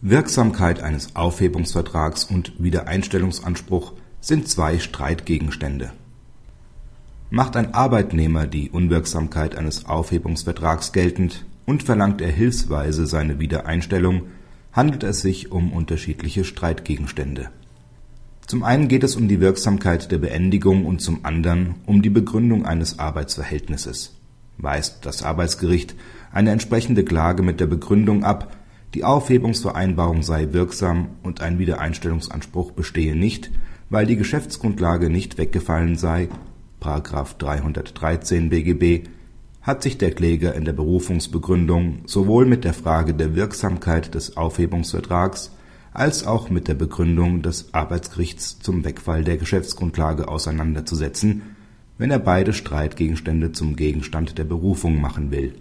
Wirksamkeit eines Aufhebungsvertrags und Wiedereinstellungsanspruch sind zwei Streitgegenstände. Macht ein Arbeitnehmer die Unwirksamkeit eines Aufhebungsvertrags geltend und verlangt er hilfsweise seine Wiedereinstellung, handelt es sich um unterschiedliche Streitgegenstände. Zum einen geht es um die Wirksamkeit der Beendigung und zum anderen um die Begründung eines Arbeitsverhältnisses. Weist das Arbeitsgericht eine entsprechende Klage mit der Begründung ab die Aufhebungsvereinbarung sei wirksam und ein Wiedereinstellungsanspruch bestehe nicht, weil die Geschäftsgrundlage nicht weggefallen sei (§ 313 BGB), hat sich der Kläger in der Berufungsbegründung sowohl mit der Frage der Wirksamkeit des Aufhebungsvertrags als auch mit der Begründung des Arbeitsgerichts zum Wegfall der Geschäftsgrundlage auseinanderzusetzen, wenn er beide Streitgegenstände zum Gegenstand der Berufung machen will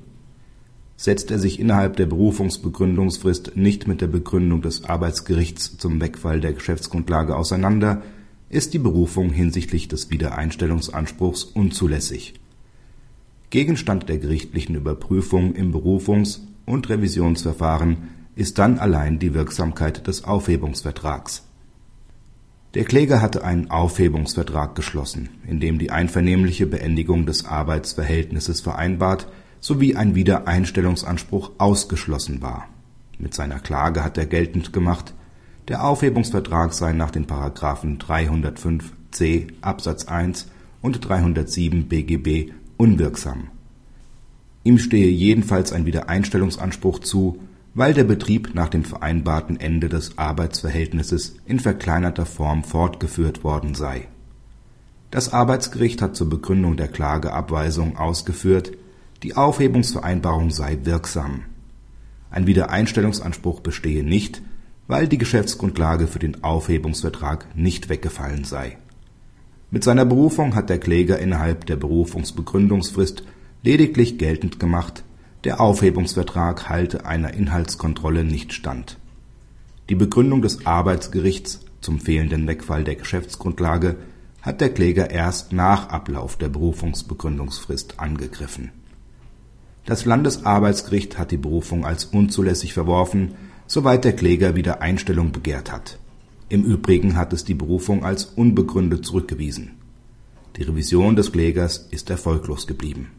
Setzt er sich innerhalb der Berufungsbegründungsfrist nicht mit der Begründung des Arbeitsgerichts zum Wegfall der Geschäftsgrundlage auseinander, ist die Berufung hinsichtlich des Wiedereinstellungsanspruchs unzulässig. Gegenstand der gerichtlichen Überprüfung im Berufungs und Revisionsverfahren ist dann allein die Wirksamkeit des Aufhebungsvertrags. Der Kläger hatte einen Aufhebungsvertrag geschlossen, in dem die einvernehmliche Beendigung des Arbeitsverhältnisses vereinbart sowie ein Wiedereinstellungsanspruch ausgeschlossen war. Mit seiner Klage hat er geltend gemacht, der Aufhebungsvertrag sei nach den § 305 c Absatz 1 und 307 BGB unwirksam. Ihm stehe jedenfalls ein Wiedereinstellungsanspruch zu, weil der Betrieb nach dem vereinbarten Ende des Arbeitsverhältnisses in verkleinerter Form fortgeführt worden sei. Das Arbeitsgericht hat zur Begründung der Klageabweisung ausgeführt die Aufhebungsvereinbarung sei wirksam. Ein Wiedereinstellungsanspruch bestehe nicht, weil die Geschäftsgrundlage für den Aufhebungsvertrag nicht weggefallen sei. Mit seiner Berufung hat der Kläger innerhalb der Berufungsbegründungsfrist lediglich geltend gemacht, der Aufhebungsvertrag halte einer Inhaltskontrolle nicht stand. Die Begründung des Arbeitsgerichts zum fehlenden Wegfall der Geschäftsgrundlage hat der Kläger erst nach Ablauf der Berufungsbegründungsfrist angegriffen das Landesarbeitsgericht hat die Berufung als unzulässig verworfen, soweit der Kläger Wiedereinstellung begehrt hat. Im Übrigen hat es die Berufung als unbegründet zurückgewiesen. Die Revision des Klägers ist erfolglos geblieben